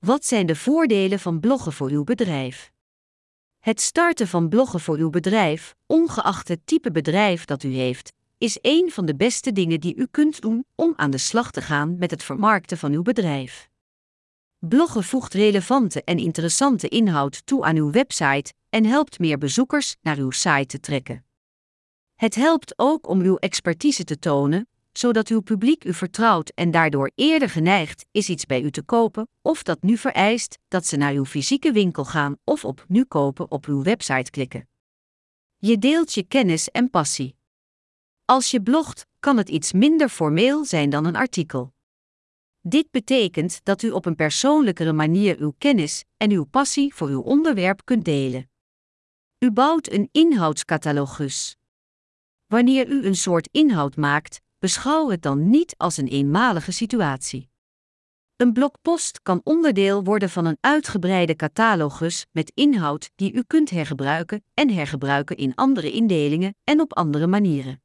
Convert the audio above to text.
Wat zijn de voordelen van bloggen voor uw bedrijf? Het starten van bloggen voor uw bedrijf, ongeacht het type bedrijf dat u heeft, is een van de beste dingen die u kunt doen om aan de slag te gaan met het vermarkten van uw bedrijf. Bloggen voegt relevante en interessante inhoud toe aan uw website en helpt meer bezoekers naar uw site te trekken. Het helpt ook om uw expertise te tonen, zodat uw publiek u vertrouwt en daardoor eerder geneigd is iets bij u te kopen, of dat nu vereist dat ze naar uw fysieke winkel gaan of op nu kopen op uw website klikken. Je deelt je kennis en passie. Als je blogt, kan het iets minder formeel zijn dan een artikel. Dit betekent dat u op een persoonlijkere manier uw kennis en uw passie voor uw onderwerp kunt delen. U bouwt een inhoudscatalogus. Wanneer u een soort inhoud maakt, beschouw het dan niet als een eenmalige situatie. Een blogpost kan onderdeel worden van een uitgebreide catalogus met inhoud die u kunt hergebruiken en hergebruiken in andere indelingen en op andere manieren.